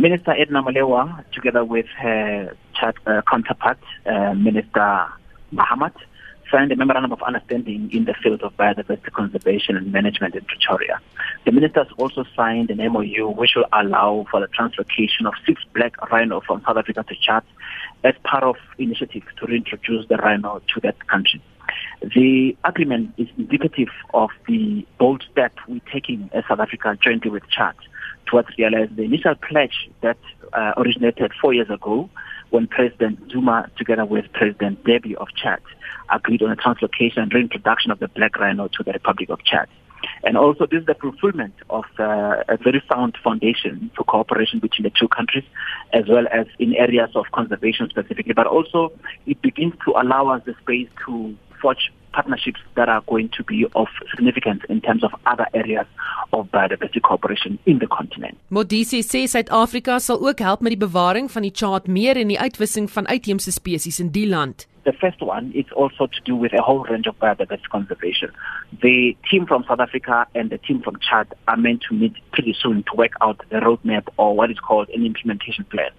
Minister Edna Molewa, together with her uh, counterpart, uh, Minister Mahamat, signed a memorandum of understanding in the field of biodiversity conservation and management in Pretoria. The ministers also signed an MOU which will allow for the translocation of six black rhino from South Africa to Chad as part of initiatives to reintroduce the rhino to that country. The agreement is indicative of the bold step we're taking as South Africa jointly with Chad towards realizing the initial pledge that uh, originated four years ago when President Zuma, together with President Deby of Chad, agreed on the translocation and reintroduction of the black rhino to the Republic of Chad. And also, this is the fulfillment of uh, a very sound foundation for cooperation between the two countries, as well as in areas of conservation specifically. But also, it begins to allow us the space to forge partnerships that are going to be of significance in terms of other areas of biodiversity cooperation in the continent. Modise sê Suid-Afrika sal ook help met die bewaring van die Chart-meer en die uitwissing van uitheemse spesies in die land. The first one is also to do with a whole range of biodiversity conservation. The team from South Africa and the team from Chad are meant to meet pretty soon to work out the roadmap or what is called an implementation plan.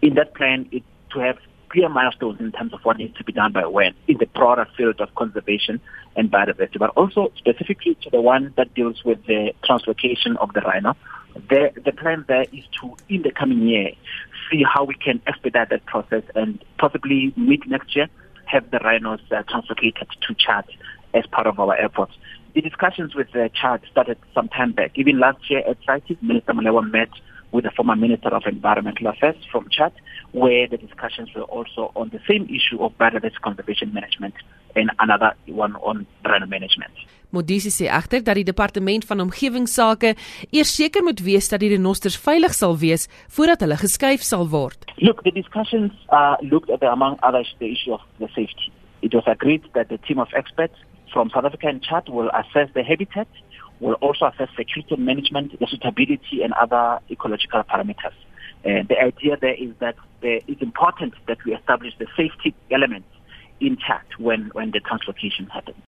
In that plan, it to have clear milestones in terms of what needs to be done by when in the broader field of conservation and biodiversity, but also specifically to the one that deals with the translocation of the rhino. The, the plan there is to, in the coming year, see how we can expedite that process and possibly mid next year have the rhinos uh, translocated to Chad as part of our efforts. The discussions with the Chad started some time back. Even last year at CITES, Minister Molewa met with the former Minister of Environmental Affairs from Chad, where the discussions were also on the same issue of biodiversity conservation management and another one on rhino management. Modisi sê egter dat die departement van omgewingsake eers seker moet wees dat die renosters veilig sal wees voordat hulle geskuif sal word. Look, the discussions uh, looked at the, among others the issue of the safety. It was agreed that the team of experts from South Africa and Chad will assess the habitat will also assess security management, the suitability, and other ecological parameters. Uh, the idea there is that it's important that we establish the safety elements in Chad when, when the translocation happens.